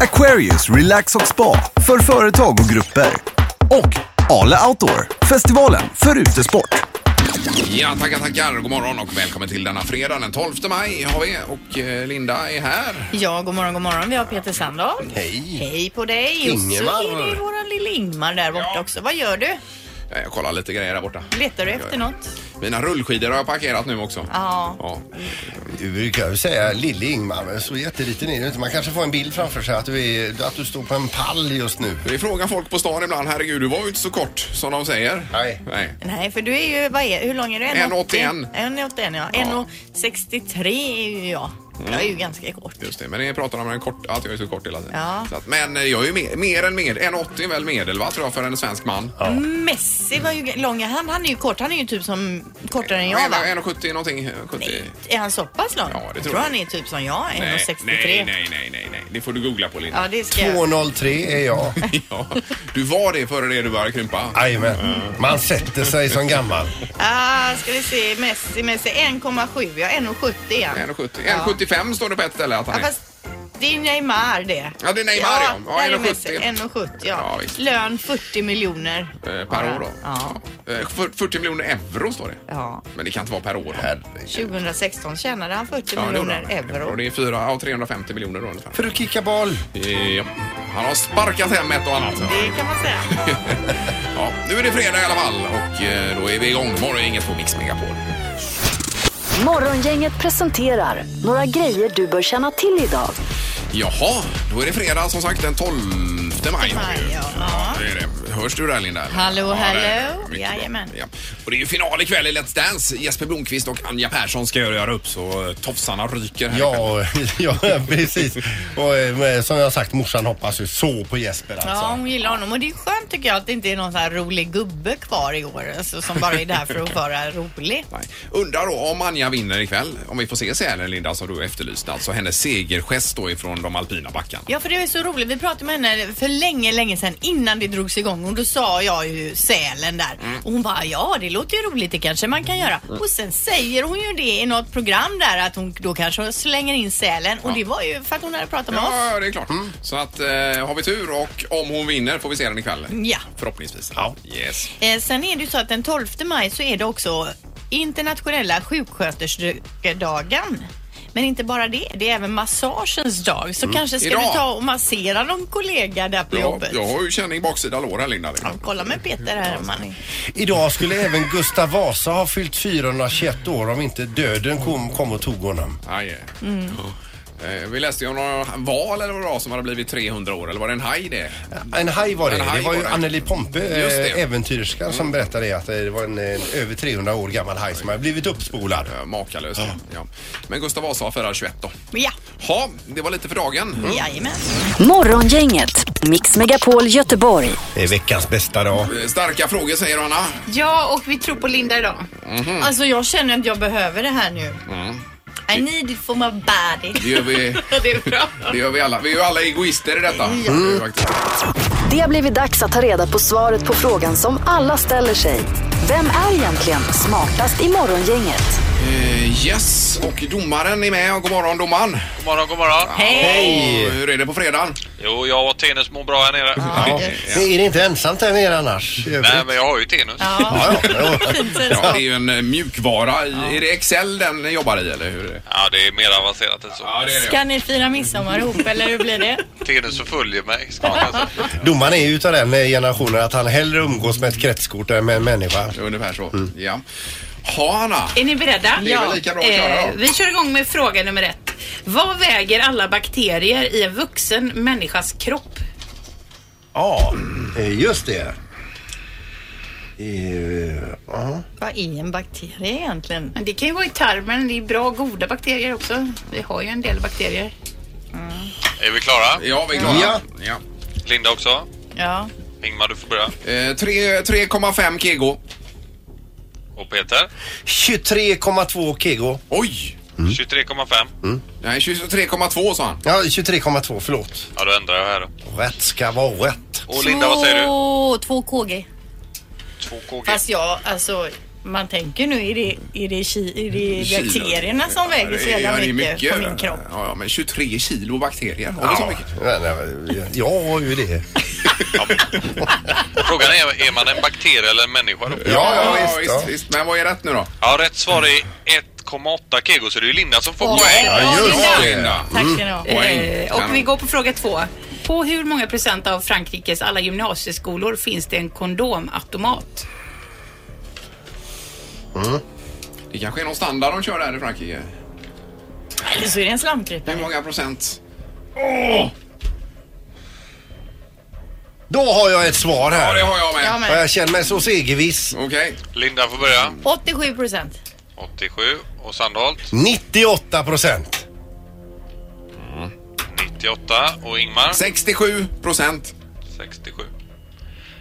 Aquarius Relax och Spa för företag och grupper och Ale Outdoor, festivalen för utesport. Ja, tackar, tackar. God morgon och välkommen till denna fredag den 12 maj har vi och eh, Linda är här. Ja, god morgon, god morgon. Vi har Peter Sandahl. Hej. Hej på dig. Ingemar. Och så är det våran lilla Ingmar där borta Ja. också. Vad gör du? Ja, Jag kollar lite grejer där borta. Letar du efter ja. något? Mina rullskidor har jag parkerat nu också. Ja. Ja. Du brukar ju säga lille Ingmar, men så jätteliten är du inte. Man kanske får en bild framför sig att du, är, att du står på en pall just nu. Vi frågar folk på stan ibland, herregud du var ju inte så kort som de säger. Nej. Nej. Nej, för du är ju, vad är, hur lång är du? 1,81. 1,81 ja. Ja. 1,63 är ju jag. Jag är ju ganska kort. Just det, men ni pratar om en kort, att jag är så kort hela tiden. Ja. Så att, men eh, jag är ju mer, mer än med, 1,80 är väl medel va, tror jag, för en svensk man. Messi var ju lång. Han, han är ju kort. Han är ju typ som kortare än jag va? 1,70 någonting. 70. Nej, är han så pass lång? Ja, det jag tror tror jag. han är typ som jag, nej, 1,63. nej, nej, nej, nej, nej. Det får du googla på Linda. Ja, det ska jag. 2,03 är jag. Ja, du var det före det du började krympa. Jajamän. Man sätter sig som gammal. Ah, ska vi se. Messi, Messi 1,7. Ja, 1,70 är han. 1,70. 1,75 står det på ett ställe att han Ja, är. fast det är Neymar det. Ja, det är Neymar, ja. Ja, där är 1,70. Messi. 1,70 ja. Ja, visst. Lön 40 miljoner. Eh, Per år då? Ja. Eh, för- 40 miljoner euro står det. ja. Men det kan inte vara per år. Då. Herregud. 2016 tjänade han 40 Ja, det miljoner euro. Det är 4, ja, 350 miljoner då ungefär. För att kicka boll. Ja. Han har sparkat hem ett och annat. Det kan man säga. Ja, nu är det fredag i alla fall och eh, då är vi igång. Morgon inget på Mix Megapol. Morgongänget presenterar några grejer du bör känna till idag. Jaha, då är det fredag som sagt den 12 maj. har vi ju. Maj, ja. det är det. Hörs du där Linda? eller? Hallå, Ja, det är hallå. mycket bra. Jajamän. Ja. Och det är ju final ikväll i Let's Dance. Jesper Blomqvist och Anja Persson ska göra upp så tofsarna ryker här ikväll. Ja, ja, precis. Och eh, som jag sagt, morsan hoppas ju så på Jesper alltså. Ja, hon gillar honom. Och det är skönt tycker jag att det inte är någon sån här rolig gubbe kvar i år. Alltså, som bara är där för att vara rolig. Nej. Undrar då om Anja vinner ikväll, om vi får se sälen Linda som du efterlyste, alltså hennes segergest då ifrån de alpina backarna. Ja, för det är så roligt. Vi pratade med henne för länge, länge sedan innan det drogs igång och då sa jag ju sälen där. Mm. Och hon bara, ja det låter ju roligt, det kanske man kan göra. Och sen säger hon ju det i något program där att hon då kanske slänger in sälen och det var ju för att hon hade pratat med oss. Ja, det är klart. Så att eh, har vi tur och om hon vinner får vi se den ikväll. Ja. Förhoppningsvis. Ja. Yes. Eh, sen är det ju så att den 12 maj så är det också internationella sjuksköterskedagen. Men inte bara det, det är även massagens dag. Så kanske ska Idag. du ta och massera någon kollega där på Ja, jobbet. jag har ju känning baksida lår här Linda. Ja, kolla med Peter här är... Idag skulle även Gustav Vasa ha fyllt 421 år om inte döden kom, kom och tog honom. Aj, Mm. Eh, Vi läste ju om några val eller vad det var som hade blivit 300 år, eller var det en haj det? En haj var det. En haj det var ju var det. Anneli Pompe, Just det. äventyrskan, som berättade att det var en, en över 300 år gammal haj som hade blivit uppspolad. Eh, Makalöst. Ja. Men Gustav Vasa firar 21 då. Ja, Ja, det var lite för dagen. jajamän. Morgongänget, Mix Megapol Göteborg. Det är veckans bästa dag. Eh, Starka frågor säger Anna. Ja, och vi tror på Linda idag. Mhm. Alltså jag känner att jag behöver det här nu. Mm. I need it for my body. Det gör vi, det är bra. det gör vi alla. Vi är ju alla egoister i detta. Mm. Faktiskt. Det har blivit dags att ta reda på svaret på frågan som alla ställer sig. Vem är egentligen smartast i morgongänget? Eh, yes, och domaren är med. God morgon domaren. God morgon, god morgon. Hej! Hur är det på fredagen? Jo, jag och Tenus mår bra här nere. Ja. Är det inte ensamt där nere annars? Nej, men jag har ju Tenus. Ja, Ja, ja, det är ju en eh, mjukvara. Är det Excel den jobbar i eller hur? Ja, det är mer avancerat än så. Ja, det är det. Ska ni fira midsommar ihop eller hur blir det? Tenus förföljer mig, ska man säga. Domaren är ju utav den generationen att han hellre umgås med ett kretskort än med en människa. Ungefär så. Ja. Ha Anna. Är ni beredda? Det är väl lika bra att köra då. vi kör igång med fråga nummer ett. Vad väger alla bakterier i en vuxen människas kropp? Ja, eh, just det. Eh, ja. Vad är en bakterie egentligen? Men det kan ju vara i tarmen, det är bra goda bakterier också. Vi har ju en del bakterier. Är vi klara? Ja, vi är klara. Ja. Ja. Linda också? Ja. Ingmar, du får börja. Eh, tre- 3,5 kego. Och Peter? 23,2 kego. Oj! 23,5. Nej, 23,2 sa han. Ja, 23,2 förlåt. Ja, då ändrar jag här då. Rätt ska vara rätt. Och Linda, vad säger du? Två, två KG. 2 kg. Fast jag, alltså man tänker nu, är det, är det, ki, är det Kilo. bakterierna som väger så jävla det är mycket, på min kropp? Ja, ja, men 23 kilo bakterier. Har vi så mycket? Ja, nej, Jag har ju det. Frågan är, är man en bakterie eller en människa då? Ja, ja, visst, visst, ja. visst. Men vad är rätt nu då? Ja, rätt svar är 1,8 kg så det är ju Linda som får poäng. Ja, just det. Linda. Tack ska ni ha. Poäng. Eh, och vi går på fråga två. På hur många procent av Frankrikes alla gymnasieskolor finns det en kondomautomat? Det kanske är någon standard de kör där i Frankrike. Eller så är det en slamkrypare. Hur många procent? Då har jag ett svar Ja, det här. har jag med. Ja, Och men. jag känner mig så segerviss. Okej. Linda får börja. 87 procent. 87. Och Sandholt? 98 procent. 98. Och Ingmar? 67 procent. 67.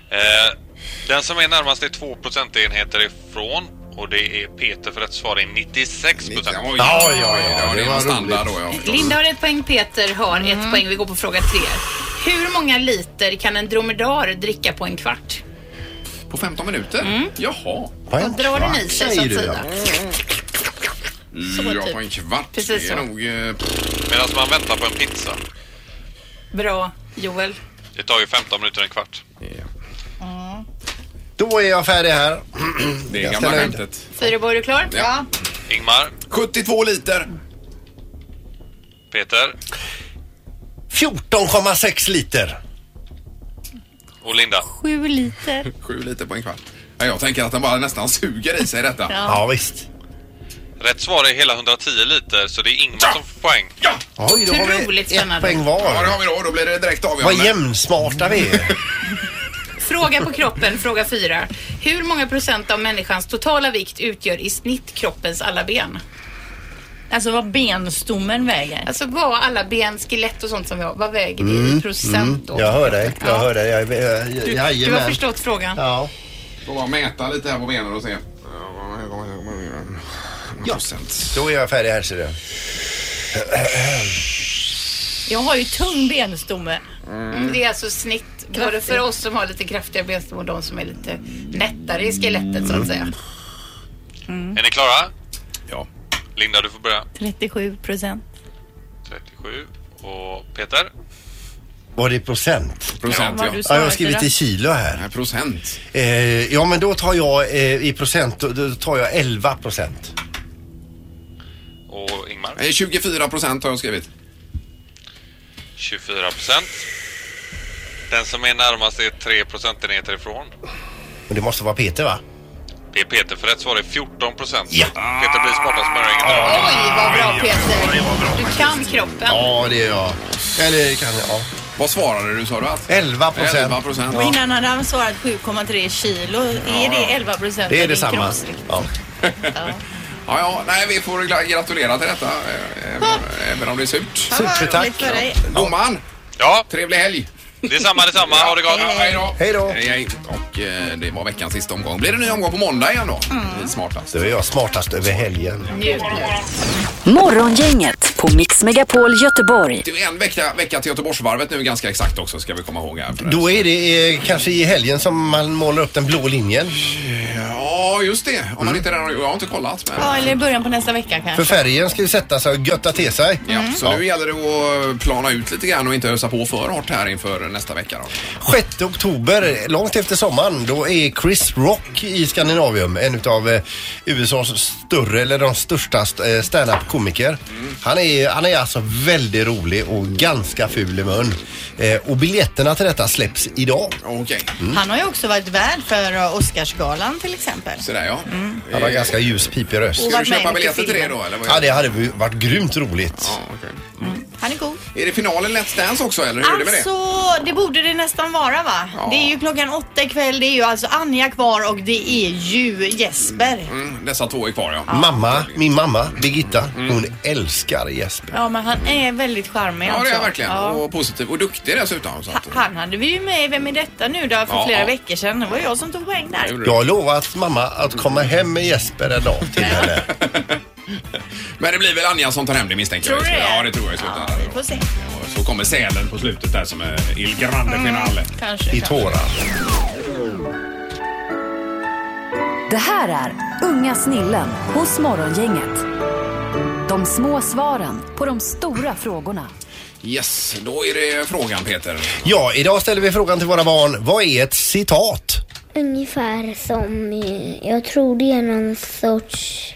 Eh, den som är närmast är 2 procentenheter ifrån och det är Peter för rätt svar är 96 procent. Oj, Ja, ja, ja, ja, det det är var någon standard roligt. då, ja. förstås. Linda har ett poäng, Peter har ett poäng. Vi går på fråga tre. Hur många liter kan en dromedar dricka på en kvart? På 15 minuter? Jaha. Vad Då drar den i sig så att säger du, säga. Ja, typ. på en kvart. Precis det är så. nog... eh, Medan man väntar på en pizza. Bra, Joel. Det tar ju 15 minuter, en kvart. Då är jag färdig här. Det är Jag gamla ställer in. skämtet. Fyreborg, är du klar? Ja. Ingmar, 72 liter. Peter 14,6 liter. och Linda. 7 liter. 7 liter på en kvart. Ja, jag tänker att den bara nästan suger i sig detta. Ja, visst. Rätt svar är hela 110 liter så det är Ingmar som får poäng. Ja! Oj, då har vi Otroligt ett spännande. poäng Ja, det var. har vi då. Då blir det direkt Vad avgörande. jämnsmarta vi är. Fråga på kroppen, fråga fyra. Hur många procent av människans totala vikt utgör i snitt kroppens alla ben? Alltså vad benstommen väger. Alltså vad alla ben, skelett och sånt som vi har, vad väger det i procent då? Jag hör dig. Jag Ja. hör dig. Jag, jag, Du, du jajamän. har förstått frågan. Ja. Får bara mäta lite här på benen och se. Ja. Procent. Då är jag färdig här ser du. Jag har ju tung benstomme. Mm, det är alltså snitt både för oss som har lite kraftiga benstommar och de som är lite nättare i skelettet så att säga. Är ni klara? Ja. Linda, du får börja. 37 procent. 37. Och Peter? Var det procent? Procent, ja. du Ja, jag har skrivit i kilo här. Nej, procent. Eh, ja, men då tar jag eh, i procent, då, tar jag 11 procent. Och Ingmar? Nej, 24 procent har jag skrivit. 24 procent. Den som är närmast är 3 procentenheter ifrån. Men det måste vara Peter va? Det är Peter för rätt svar är 14 procent. Ja. Peter blir smartast med ringen. Oj, vad bra Peter. Du kan kroppen. Ja, det är jag. Eller kan jag, ja. Vad svarade du sa du? Att? 11 procent. 11 procent. Och innan hade han svarat 7,3 kilo. Är det 11 procent Det är detsamma. Ja. Ja, ja, nej, vi får gra- gratulera till detta. eh, Även, även om det är surt. Supertack. Domaren, Ja, trevlig helg. Detsamma, detsamma. Ha det gott. Ja, hej då. Hej då. Hej, hej. Och eh, det var veckans sista omgång. Blir det ny omgång på måndag igen då? Mm. Smartast. Så är jag smartast över helgen. Morgongänget på Mix Megapol Göteborg. Det är en vecka, vecka till Göteborgsvarvet nu ganska exakt också ska vi komma ihåg här. Då är det eh, kanske i helgen som man målar upp den blå linjen. Ja, just det. Om man inte redan Jag har inte kollat. Men... Ja, eller i början på nästa vecka kanske. För färgen ska ju sätta sig och götta till sig. Ja, så nu gäller det att plana ut lite grann och inte ösa på för hårt här inför nästa vecka. Då. 6 oktober, långt efter sommaren, då är Chris Rock i Skandinavium en utav eh, USAs större, eller de största eh, stand-up-komiker. Han, är, han är alltså väldigt rolig och ganska ful i mun. Eh, och biljetterna till detta släpps idag. Okej, Han har ju också varit värd för Oscarsgalan till exempel. Så där ja. Han har ganska ljus pipig röst. Ska varit du med i köpa mycket biljetter till det filmer. då eller? Vad Ja, det hade varit grymt roligt. Ja, okej. Han är god. Är det finalen Let's Dance också eller hur är det med det? Alltså, det borde det nästan vara va? Ja. Det är ju klockan åtta ikväll. Det är ju alltså Anja kvar och det är ju Jesper. Mm, dessa två är kvar ja. Mamma, min mamma Birgitta, hon älskar Jesper. Ja, men han är väldigt charmig Ja det är också. jag verkligen. Ja. Och positiv och duktig dessutom. Så att, Han hade vi ju med i Vem är detta nu då för Ja, flera ja. veckor sedan. Det var jag som tog poäng där. Jag har lovat mamma att komma hem med Jesper en dag till henne. Men det blir väl Anja som tar hem det misstänker Tror jag. du det? Ja det tror jag i slutändan. Vi får se. Och Så kommer sälen på slutet där som är Il Grande Finale. Kanske. I kanske. tårar. Det här är Unga snillen hos Morgongänget. De små svaren på de stora frågorna. Yes, då är det frågan Peter. Ja, idag ställer vi frågan till våra barn. Vad är ett citat? Ungefär som, eh, jag tror det är någon sorts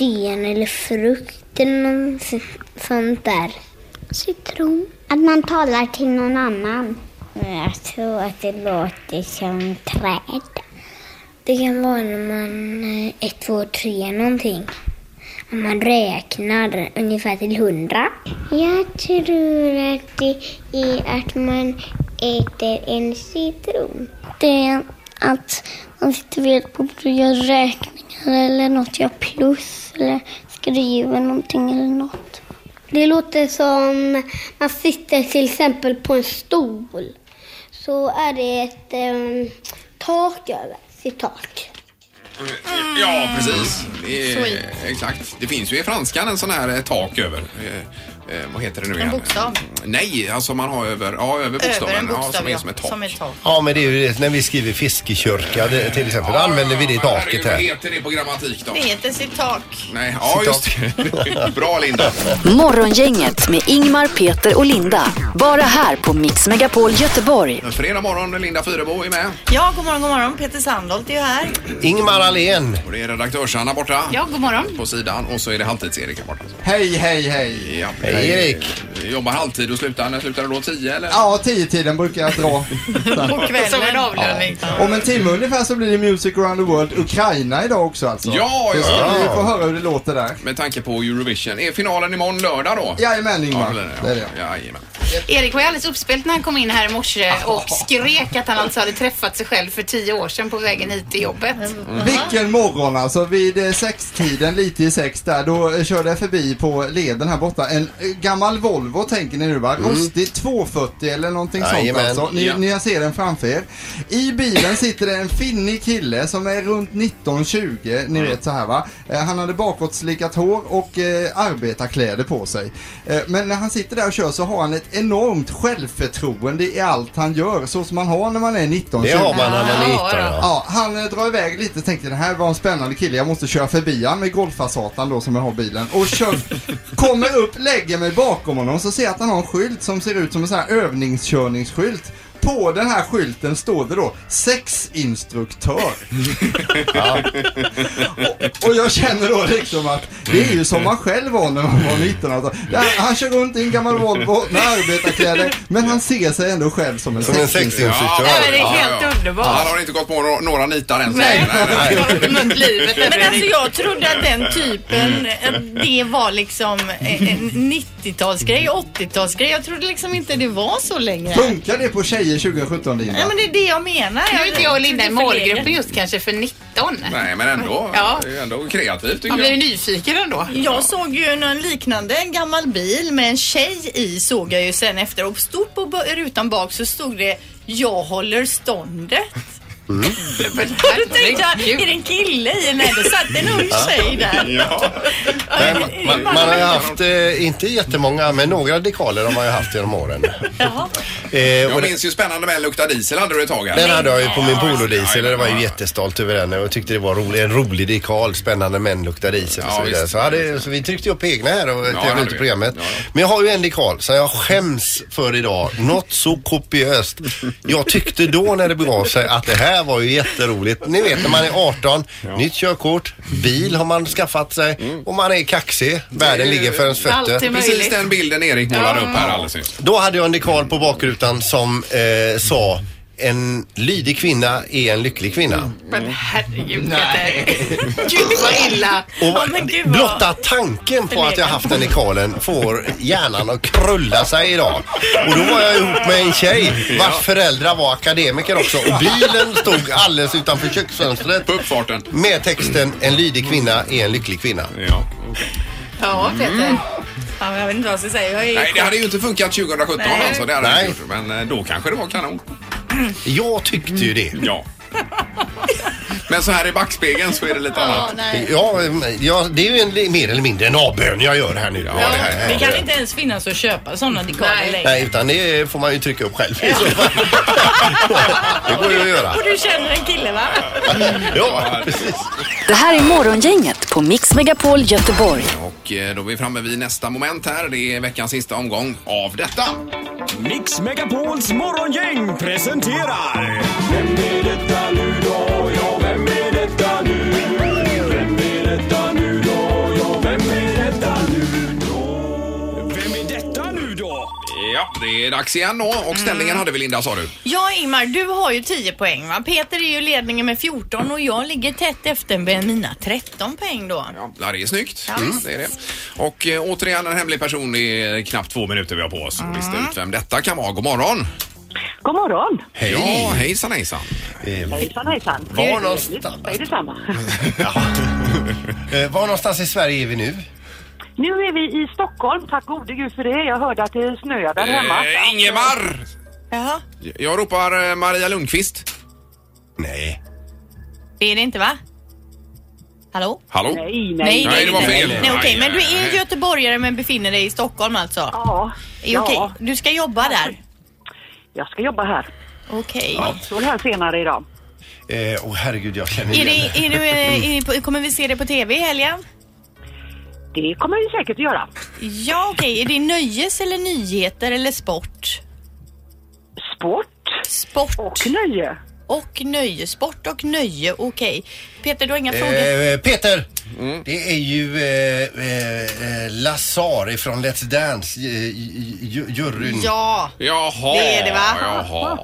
sten eller frukt eller något sånt där. Citron. Att man talar till någon annan. Mm, jag tror att det låter som träd. Det kan vara när man, eh, ett, två, tre någonting. Om man räknar ungefär till hundra. Jag tror att det är att man äter en citron. Det är att man sitter vid ett bord och gör räkningar eller något, gör plus eller skriver någonting eller något. Det låter som man sitter till exempel på en stol. Så är det ett eh, tak över sitt tak. Ja, precis. Det är, exakt. Det finns ju i franskan en sån här eh, tak över. Eh, vad heter det nu igen? bokstav? Nej, alltså man har över, ja, över bokstaven. Över en ja, bokstav, som är ja. som ett tak. Som ett tak. Ja, men det är ju det när vi skriver fiskekörka det, till exempel. Då använder vi det Men taket herregud, Vad här. heter det på grammatik då? Det heter sitt tak. Nej, ja just det. Bra Linda. Morgongänget med Ingmar, Peter och Linda. Bara här på Mix Megapol Göteborg. En fredag morgon, Linda Fyrebo är med. Ja, god morgon, god morgon. Peter Sandholt är ju här. Ingmar Ahlén. Och det är redaktörs-Anna borta. Ja, god morgon. På sidan. Och så är det halvtids-Erik här borta. Hej, hej, hej. Ja. Hej Erik. Jobbar halvtid och slutar, när slutar du då? Tio eller? Ja, tio tiden brukar jag dra. På kvällen. Som en avlöning. Om en timme ungefär så blir det Music around the world Ukraina idag också alltså. Ja, Så ja, ska ja. vi få höra hur det låter där. Med tanke på Eurovision. Är finalen imorgon lördag då? Jajamän Ingmar, Ja, det är det. det är det. Jajamän. Erik var ju alldeles uppspelt när han kom in här i morse och skrek att han alltså hade träffat sig själv för tio år sedan på vägen hit till jobbet. Vilken morgon alltså. Vid eh, sextiden, lite i sex där, då eh, körde jag förbi på leden här borta. En eh, gammal Volvo tänker ni nu va? Rostig 240 eller någonting sånt Jajamän. alltså. Ni, Ja. ni ser den framför er. I bilen sitter det en finnig kille som är runt 19-20, ni vet så här va. Han hade bakåtslickat hår och eh, arbetarkläder på sig. Eh, men när han sitter där och kör så har han ett enormt självförtroende i allt han gör, så som man har när man är 19-20. Det har man när man är Ja, 19 ja. Ja, han eh, drar iväg lite tänkte det här var en spännande kille, jag måste köra förbi han med golfasatan då som jag har bilen. Och kör, kommer upp, lägger mig bakom honom så ser jag att han har en skylt som ser ut som en sån här övningskörningsskylt. På den här skylten står det då sexinstruktör. och, och jag känner då liksom att det är ju som man själv var när man var 19. Alltså. Han kör runt i en gammal Volvo med arbetarkläder men han ser sig ändå själv som en Som en sexinstruktör. Ja, men det är helt underbart. Han har inte gått på några, nitar än. så Nej, länge. nej, nej. mött livet. Men alltså jag trodde att den typen, att det var liksom en 90-talsgrej, 80-talsgrej. Jag trodde liksom inte det var så längre. Funkar det på tjejer 2017 Linda? Nej men det är det jag menar. Nu är inte jag och Linda i målgruppen just kanske för 19. Nej, men ändå. Ja. Det är ändå kreativt tycker Man blir jag. nyfiken ändå. Jag såg ju någon liknande, en gammal bil med en tjej i såg jag ju sen efter och stort på rutan bak så stod det Jag håller ståndet. Men Då tänkte jag, är det en kille i? Nej, det satt en ung tjej där. Ja. Nej, man, man, man har ju haft, eh, inte jättemånga, men några dekaler har man ju haft genom åren. Jaha. Eh, Jag minns ju spännande med lukta diesel hade du ett tag här. den hade jag ju på min Ja, polodiesel och det var ju ja. jättestolt över den och jag tyckte det var rolig, en rolig dekal, spännande män luktar diesel och Ja, så vidare. Så, hade, så vi tryckte upp egna här och hade ut vi. programmet. Ja, ja. Men jag har ju en dekal som jag skäms för idag. Något så kopiöst. Jag tyckte då när det begav sig att det här var ju jätteroligt. Ni vet när man är 18, nytt körkort, bil har man skaffat sig och man är kaxig. Världen ligger för ens fötter. Allt är Precis möjligt. den bilden Erik målade upp här alldeles nyss. Då hade jag en dekal på bakrutan som eh, sa en lydig kvinna är en lycklig kvinna. Men herregud Peter. Gud vad illa. Och Ja, men gud vad... blotta tanken på att jag haft den i kalen får hjärnan att krulla sig idag. Och då var jag ihop med en tjej vars föräldrar var akademiker också. Och bilen stod alldeles utanför köksfönstret. På uppfarten. Med texten En lydig kvinna är en lycklig kvinna. Ja. Ja Peter. Ja, jag vet inte vad jag ska säga. Jag är Nej, det hade ju inte funkat 2017 Nej. alltså. Det hade det Nej. inte gjort. Men eh, då kanske det var kanon. Jag tyckte ju det. Ja. Men så här i backspegeln så är det lite annat. Ja, ja, det är ju en, mer eller mindre en avbön jag gör här nu. Ja, det här, Det kan inte ens finnas att köpa sådana dekaler längre. Nej, utan det får man ju trycka upp själv i så fall. Det går ju att göra. Och du känner en kille va? Ja, precis. Det här är Morgongänget på Mix Megapol Göteborg. Och eh, då är vi framme vid nästa moment här. Det är veckans sista omgång av detta. Mix Megapols morgongäng presenterar... Vem är detta Ja, det är dags igen då. Och ställningen hade vi Linda sa du. Ja Ingmar, du har ju 10 poäng va? Peter är ju ledningen med 14 och jag ligger tätt efter med mina 13 poäng då. Ja, det är snyggt. Ja, Mm, det är det. Och eh, återigen en hemlig person. Det är knappt två minuter vi har på oss att lista ut vem detta kan vara. God morgon! God morgon! Hej! Ja, hejsan hejsan. Hejsan hejsan! Var någonstans? Det är detsamma. Eh, Var någonstans i Sverige är vi nu? Nu är vi i Stockholm, tack gode gud för det. Jag hörde att det snöar där hemma. Eh, Ingemar! Jaha. Jag ropar eh, Maria Lundqvist. Nej. Det är det inte va? Hallå? Hallå? Nej, Nej, Nej, det var fel. Nej, okej, men du är göteborgare men befinner dig i Stockholm alltså? Ja. Är okej. ja. Du ska jobba där? Jag ska jobba här. Okej. Jag står här senare idag. Eh, Åh herregud, jag känner Är igen det, är du, eh, är på, kommer vi se det på TV i helgen? Det kommer vi säkert att göra. Ja, okej. Är det nöjes eller nyheter eller sport? Sport. Sport. Och nöje. Och nöje. Sport och nöje, okej. Peter, du har inga frågor? Eh, Peter, Mm. det är ju eh, eh, eh, Lazar ifrån Let's Dance, eh, j- j- juryn. Ja. Jaha. Det är det, va? Jaha.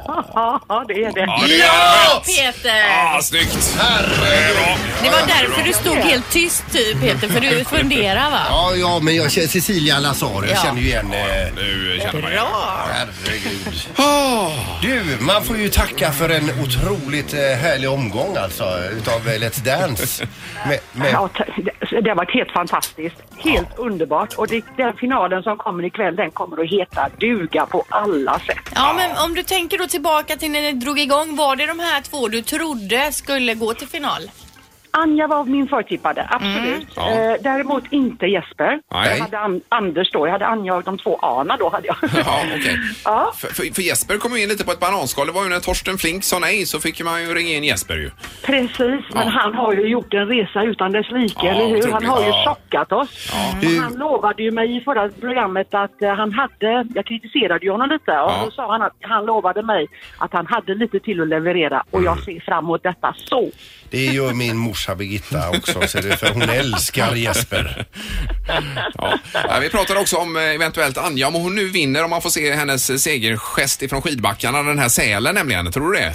Ja, det är det. Ja, det är Ja, rätt. Peter! Ah, snyggt. Herregud. Det var därför du stod helt tyst, Peter, för du funderar va? Ja, ja, men jag känner Cecilia Lazar, jag Ja. känner ju igen... Eh, Nu känner man igen. Bra! herregud. Ah. Du, man får ju tacka för en otroligt eh, härlig omgång alltså, utav eh, Let's Dance. Med, med, Ja, t- det har varit helt fantastiskt. Helt underbart. Och det, den finalen som kommer ikväll den kommer att heta duga på alla sätt. Ja, men om du tänker då tillbaka till när ni drog igång, var det de här två du trodde skulle gå till final? Anja var min förtippade, absolut. Ja. Eh, däremot inte Jesper. Nej. Jag hade An- Anders då. Jag hade Anja och de två Ana då hade jag. Ja, okej. Ja. För, för, för Jesper kom ju in lite på ett bananskal. Det var ju när Torsten Flink sa nej så fick man ju ringa in Jesper ju. Precis, men Ja. han har ju gjort en resa utan dess like, Ja, eller hur? Han otroligt. har ju chockat oss. Och han lovade ju mig i förra programmet att eh, han hade, jag kritiserade ju honom lite och då sa han att han lovade mig att han hade lite till att leverera och jag ser fram emot detta så. Det gör min morsa Birgitta också, ser du, för hon älskar Jesper. Ja. Ja, vi pratade också om eh, eventuellt Anja, om hon nu vinner, om man får se hennes segergest ifrån skidbackarna, den här sälen nämligen. Tror du det?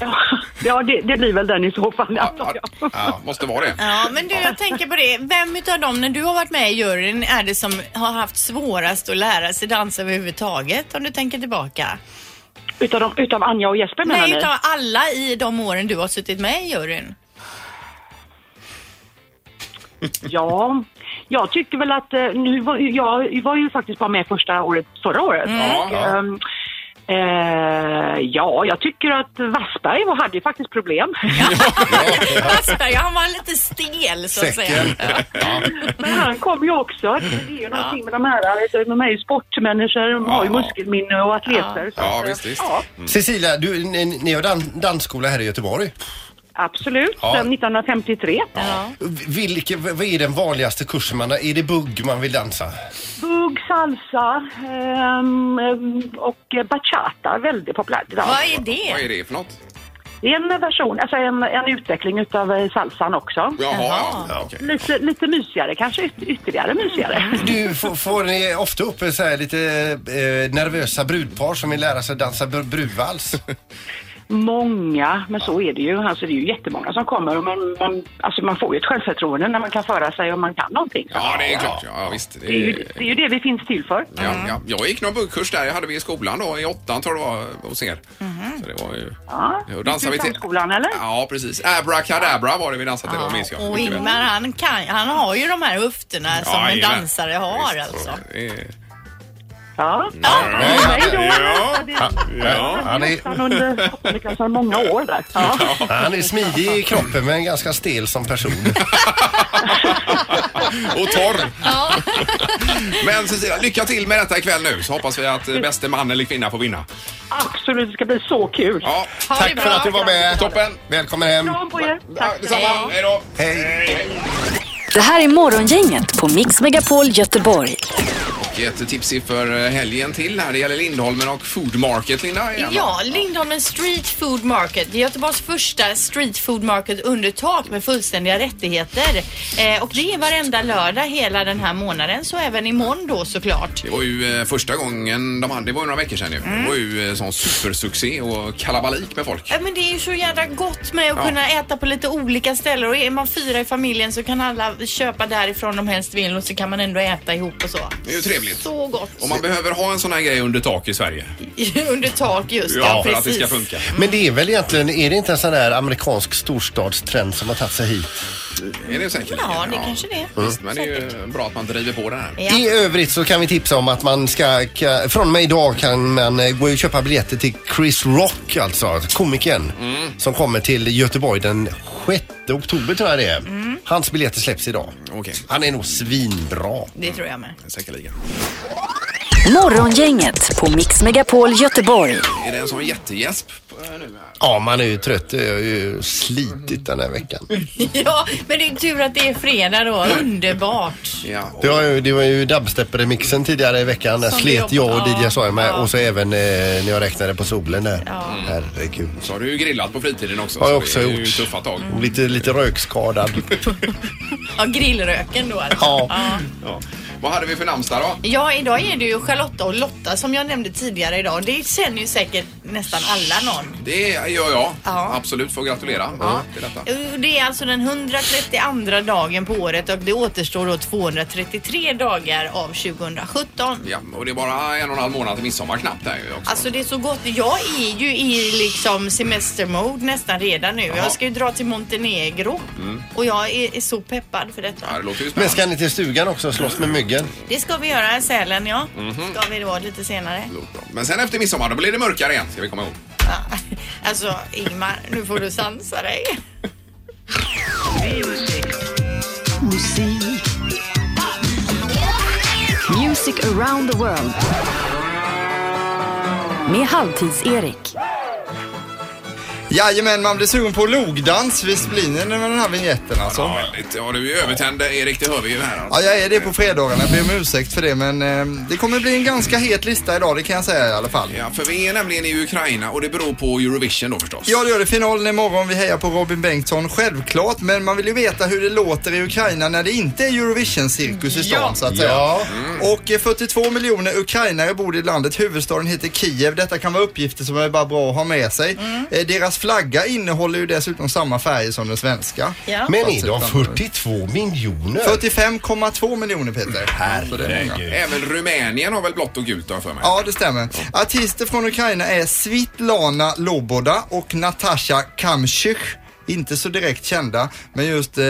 Ja, det, det blir väl den i så fall. Ja, ja, ja, måste vara det. Ja, men du, jag tänker på det. Vem utav dem, när du har varit med i juryn, är det som har haft svårast att lära sig dansa överhuvudtaget? Om du tänker tillbaka. Utav, dem, utav Anja och Jesper menar Nej, ni? utav alla i de åren du har suttit med i juryn. Ja, jag tycker väl att eh, nu var, jag var ju faktiskt bara med första året förra året. Ja, Och, ja. eh, ja, jag tycker att Wassberg var- hade ju faktiskt problem. Wassberg, han var lite stel så att säga. Men han kom ju också. Det är ju någonting med de här, alltså, de är ju sportmänniskor, de har ju Ja. muskelminne och atleter. så Ja, att, eh, visst, visst. Ja, Cecilia, du, ni, ni har dan, dansskola här i Göteborg. Absolut. Ja. Sedan 1953. Vilke, vad är den vanligaste kursen man har? Är det bugg man vill dansa? Bugg, salsa ehm, och bachata, väldigt populärt idag. Vad är det? Vad är det för något? Det är en version, alltså en, en utveckling utav eh, salsan också. Jaha, ja. ja. okej. Lite, lite mysigare, kanske yt- ytterligare mysigare. Du, får, får ni ofta upp så här lite eh, nervösa brudpar som vill lära sig dansa br- brudvals? Många, men så är det ju. Alltså det är ju jättemånga som kommer. och Man, man, alltså man får ju ett självförtroende när man kan föra sig och man kan någonting. Ja, det är klart. Ja, visst. Det är, ju, det är ju det vi finns till för. Ja, ja. Jag gick någon buggkurs där, jag hade vi i skolan då, i åttan tror jag det var hos er. Så det var ju... Ja. Då dansade vi till... skolan eller? Ja, precis. Abracadabra var det vi dansade till då, minns jag. Och. Ingmar han, kan, han har ju de här höfterna som en dansare har Visst, alltså. Ja. Ja, Hej då! ja, Ja. Han är, under kanske många år där. Ja. han är smidig i kroppen men ganska stel som person. Och torr. Men Cecilia, lycka till med detta ikväll nu så hoppas vi att eh, bäste man eller kvinna får vinna. Absolut, det ska bli så kul. Ja. Tack för att du var med. Toppen. Välkommen hem. Kram på er. Tack. Detsamma. Hej då. Hej. Det här är Morgongänget på Mix Megapol Göteborg. Och ett tips inför eh, helgen till här. Det gäller Lindholmen och Food Market, Linda. igen. Ja, Lindholmen Street Food Market. Det är Göteborgs första street food market under tak med fullständiga rättigheter. Eh, och det är varenda lördag hela den här månaden, så även imorgon då såklart. Det var ju eh, första gången de hade, det var ju några veckor sedan ju. Mm. Det var ju eh, sån supersuccé och kalabalik med folk. Ja, men det är ju så jävla gott med att Ja. kunna äta på lite olika ställen och är man fyra i familjen så kan alla köpa därifrån de helst vill och så kan man ändå äta ihop och så. Det är ju trevligt. Så gott. Och man behöver ha en sån här grej under tak i Sverige. Under tak just Ja, för precis. att det ska funka. Men det är väl egentligen, är det inte en sån där amerikansk storstadstrend som har tagit sig hit? Är det säkert? Ja, det kanske det är. Visst, men det är ju bra att man driver på det här. Ja. I övrigt så kan vi tipsa om att man ska, ka- från och med idag kan man eh, gå och köpa biljetter till Chris Rock, alltså komikern, som kommer till Göteborg den 6 oktober tror jag det är. Hans biljetter släpps idag. Okej. Han är nog svinbra. Det tror jag med. Säkerligen. Morgongänget på Mix Megapol Göteborg. Är det en sån jättegäsp eh, nu? Ja, man är ju trött. Jag har ju slitit den här veckan. Ja, men det är tur att det är fredag då. Underbart. Ja, och Det var ju, det var ju dubstep-remixen tidigare i veckan. Där Som slet jag och DJ Soja med. ja. Och så även eh, när jag räknade på solen där. Ja. Herregud. så har du ju grillat på fritiden också. Har jag så också det är ju gjort. tuffa tag. Lite, lite rökskadad. Ja, grillröken då alltså. Ja. Ja. Vad hade vi för namnsdag då? Ja, idag är det ju Charlotta och Lotta som jag nämnde tidigare idag. Det känner ju säkert nästan alla någon. Det gör jag. Ja. Absolut, får gratulera Ja. till detta. Uh, Det är alltså den 132 dagen på året och det återstår då 233 dagar av 2017. Ja, och det är bara en och en halv månad till midsommar knappt här ju också. Alltså det är så gott. Jag är ju i liksom semestermode nästan redan nu. Jag ska ju dra till Montenegro och jag är, är så peppad för detta. Ja, det låter ju Men ska ni till stugan också och slåss med myggen? Det ska vi göra i Sälen ja. Ska vi då lite senare. Låter bra. Men sen efter midsommar, då blir det mörkare igen, ska vi komma ihåg. Ja. Alltså Ingmar, nu får du sansa dig. Music around the world. Med Halvtids-Erik. Jajamän, man blir sugen på logdans. Visst blir ni det med den här vignetten alltså? Ja, väldigt. Ja, du är övertänd Erik, det hör vi ju här. Alltså. Ja, jag är det på fredagarna. Jag ber om ursäkt för det, men eh, det kommer bli en ganska het lista idag, det kan jag säga i alla fall. Ja, för vi är nämligen i Ukraina och det beror på Eurovision då förstås. Ja, det gör det. Finalen imorgon. Vi hejar på Robin Bengtsson, självklart. Men man vill ju veta hur det låter i Ukraina när det inte är Eurovision-cirkus i stan, Ja. så att säga. Ja. Och eh, 42 miljoner ukrainare bor i landet. Huvudstaden heter Kiev. Detta kan vara uppgifter som är bara bra att ha med sig. Eh, Deras flagga innehåller ju dessutom samma färger som den svenska. Ja. Men är de 42 miljoner? 45,2 miljoner Peter. Många. Även Rumänien har väl blått och gult har för mig. Ja, det stämmer. Artister från Ukraina är Svitlana Loboda och Natasha Kamchych. Inte så direkt kända, men just eh,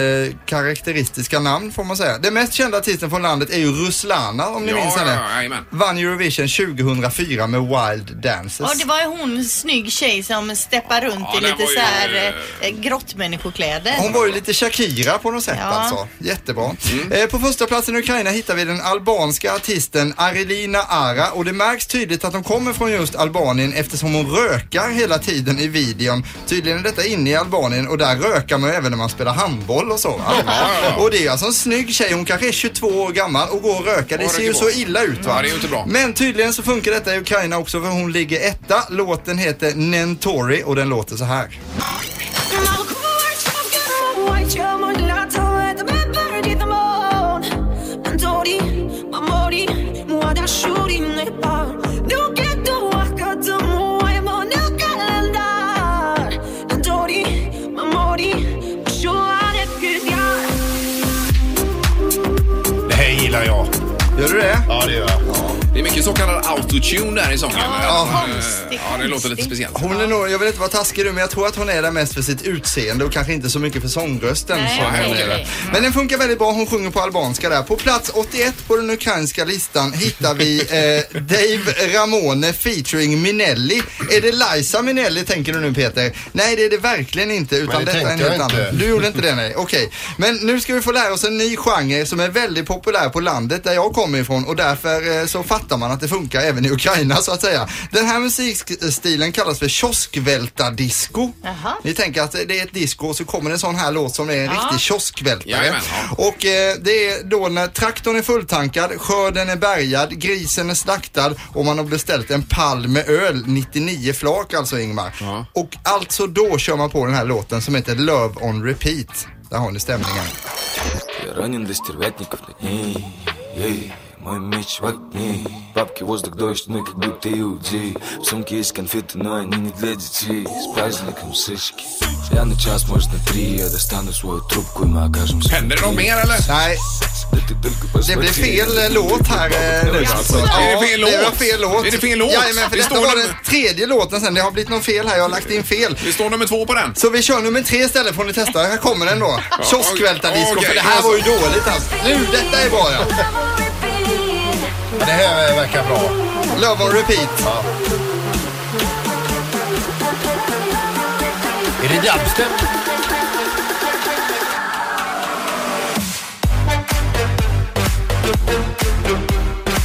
karaktäristiska namn får man säga. Den mest kända artisten från landet är ju Ruslana, om ni Ja, minns henne. ja. Vann Eurovision 2004 med Wild Dances. Ja, det var ju hon snygg tjej som steppar runt Ja, i lite ju, så här eh, eh, grottmänniskokläder. Hon var ju lite Shakira på något sätt Ja. alltså. Jättebra. Mm. Eh, på första platsen i Ukraina hittar vi den albanska artisten Arilina Ara och det märks tydligt att de kommer från just Albanien eftersom hon rökar hela tiden i videon. Tydligen är detta inne i Albanien och där rökar man ju även när man spelar handboll och så. va? Och det är alltså en snygg tjej, hon kanske är 22 år gammal och går och rökar. Det ser ju röker så illa ut va? Ja, det är ju inte bra. Men tydligen så funkar detta i Ukraina också för hon ligger etta. Låten heter Nentori och den låter så här. Gör du det? Ja, det gör jag. Det är mycket så kallad autotune där i sången. Ja, Eh, ja det låter lite speciellt. Hon är nog, jag vill inte vara taskig nu, men jag tror att hon är där mest för sitt utseende och kanske inte så mycket för sångrösten. Nej, som okej, hon är okej. där. Men den funkar väldigt bra. Hon sjunger på albanska där. På plats 81 på den ukrainska listan hittar vi eh, Dave Ramone featuring Minelli. Är det Liza Minelli tänker du nu Peter? Nej, det är det verkligen inte. Utan det detta är en tänkte helt jag inte. annan. Du gjorde inte det nej. Okej. Men nu ska vi få lära oss en ny genre som är väldigt populär på landet där jag kommer ifrån och därför eh, så fattar man att det funkar även i Ukraina så att säga. Den här musikstilen kallas för kioskvältardisco. Ni tänker att det är ett disco och så kommer en sån här låt som är en Ja. riktig kioskvältare. Jajamän, Och eh, det är då när traktorn är fulltankad, skörden är bärgad, grisen är slaktad och man har beställt en pall med öl, 99 flak alltså Ingmar. Och alltså då kör man på den här låten som heter Love on repeat. Där har ni stämningen Я ранен до стервятников Эй, эй, мой меч в огне Бабки, воздух, дождь, мы как будто иудеи В сумке есть конфеты, но они не для детей С праздником сыщики Я на час, может на три Я достану свою трубку и мы окажемся Händer det något mer eller? Nej. Det blev fel eh, låt här eh, nu alltså. Är det fel Det var låt? fel låt. Är det fel låt? Jajamän, för Det detta står var num- den tredje låten sen. Det har blivit något fel här. Jag har lagt in fel. Det står nummer två på den. Så vi kör nummer tre istället får ni testa. Här kommer den då. Kioskvältardisco. okej. För det här var ju dåligt alltså. Nu, detta är bra ja. Det här verkar bra. Love on repeat. Är det dubstep?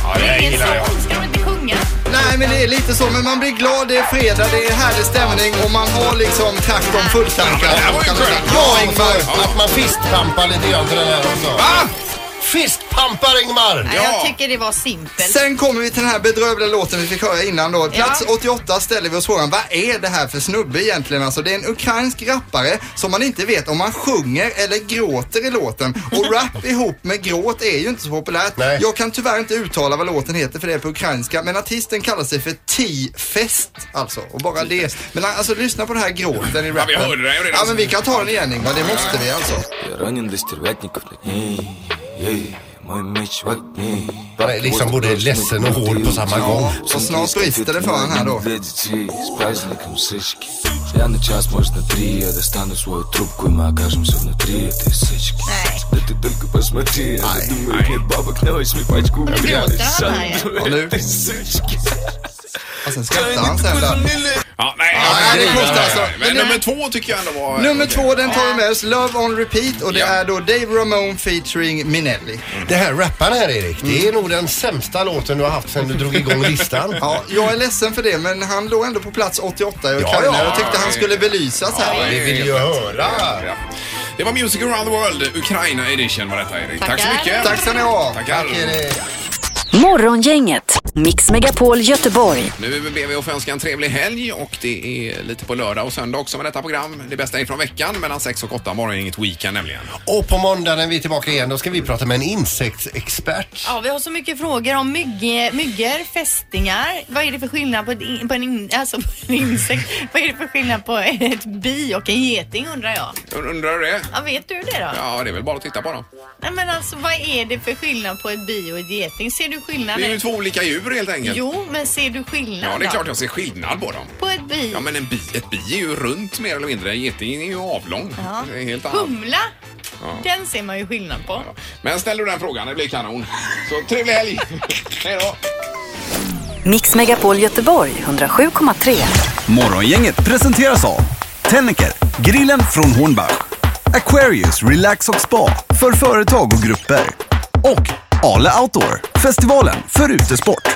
Ja, det här gillar jag. Ska de inte sjunga? Nej men det är lite så. Men man blir glad. Det är fredag. Det är härlig stämning. Och man har liksom traktorn fulltankad. Ja, men det här var ju man skönt. Ja Ja, Ingmar. Ingmar. Att man fistpampar lite grann till den här också. Va? Fistpampar Ingmar! Nej, Ja. Jag tycker det var simpelt. Sen kommer vi till den här bedrövliga låten vi fick höra innan då. Plats Ja. 88 ställer vi oss frågan, vad är det här för snubbe egentligen? Alltså det är en ukrainsk rappare som man inte vet om man sjunger eller gråter i låten. Och rap ihop med gråt är ju inte så populärt. Nej. Jag kan tyvärr inte uttala vad låten heter för det är på ukrainska. Men artisten kallar sig för T-fest alltså. Och bara det. Men alltså lyssna på den här gråten i rappen. vi hörde det redan. Ja men vi kan ta den igen Ingvar, det måste vi alltså. Man är liksom både ledsen och hård på samma gång. Så snart brister det för han här då. Я на час, может на три Я достану свою трубку и мы окажемся внутри этой сычки Да ты только посмотри Она думает, нет бабок на восьми пачку Nu gråter han här ju. Ja, nu. этой сычки Och sen skrattar han sen där. Ja, nej, Ja, jag- det kostar alltså. Men Men det- nummer två tycker jag ändå var... Nummer okej. två, den tar vi med oss. Love on repeat och det Ja. är då Dave Ramone featuring Minelli. Det här rapparen här Erik, det är nog den sämsta låten du har haft sedan du drog igång listan. Ja, jag är ledsen för det men han låg ändå på plats 88 i Ja, Ukraina. ja. Jag tyckte han skulle belysas här. Vi vill ju höra. Ja. Det var Music around the world, Ukraina edition var detta Erik. Tack så Tackar. mycket. Tack ska ni ha. Tackar. Tack Erik. Morgongänget, Mix Megapol Göteborg. Nu ber vi att få önska en trevlig helg och det är lite på lördag och söndag också med detta program. Det bästa är från veckan mellan 6 och 8, morgongänget Weekend nämligen. Och på måndag när vi är tillbaka igen, då ska vi prata med en insektsexpert. Ja, vi har så mycket frågor om mygg, myggor, fästingar. Vad är det för skillnad på, ett, på, en, in, alltså på en insekt? Vad är det för skillnad på ett bi och en geting undrar jag? Undrar du det? Ja, vet du det då? Ja, det är väl bara att titta på dem. Nej, men alltså vad är det för skillnad på ett bi och ett geting? Ser du Det skillnaden? är ju två olika djur helt enkelt. Jo, men ser du skillnad Ja, det är då? klart jag ser skillnad på dem. På ett bi? Ja, men en bi, ett bi är ju runt mer eller mindre. En geting är ju avlång. Ja. Det är helt annat. Humla, Ja. den ser man ju skillnad på. Men ställer du den frågan, det blir kanon. Så trevlig helg! Hej då! Mix Megapol Göteborg 107,3. Morgongänget presenteras av Tennicker, grillen från Hornbach, Aquarius Relax och Spa för företag och grupper och Ale Outdoor, festivalen för utesport.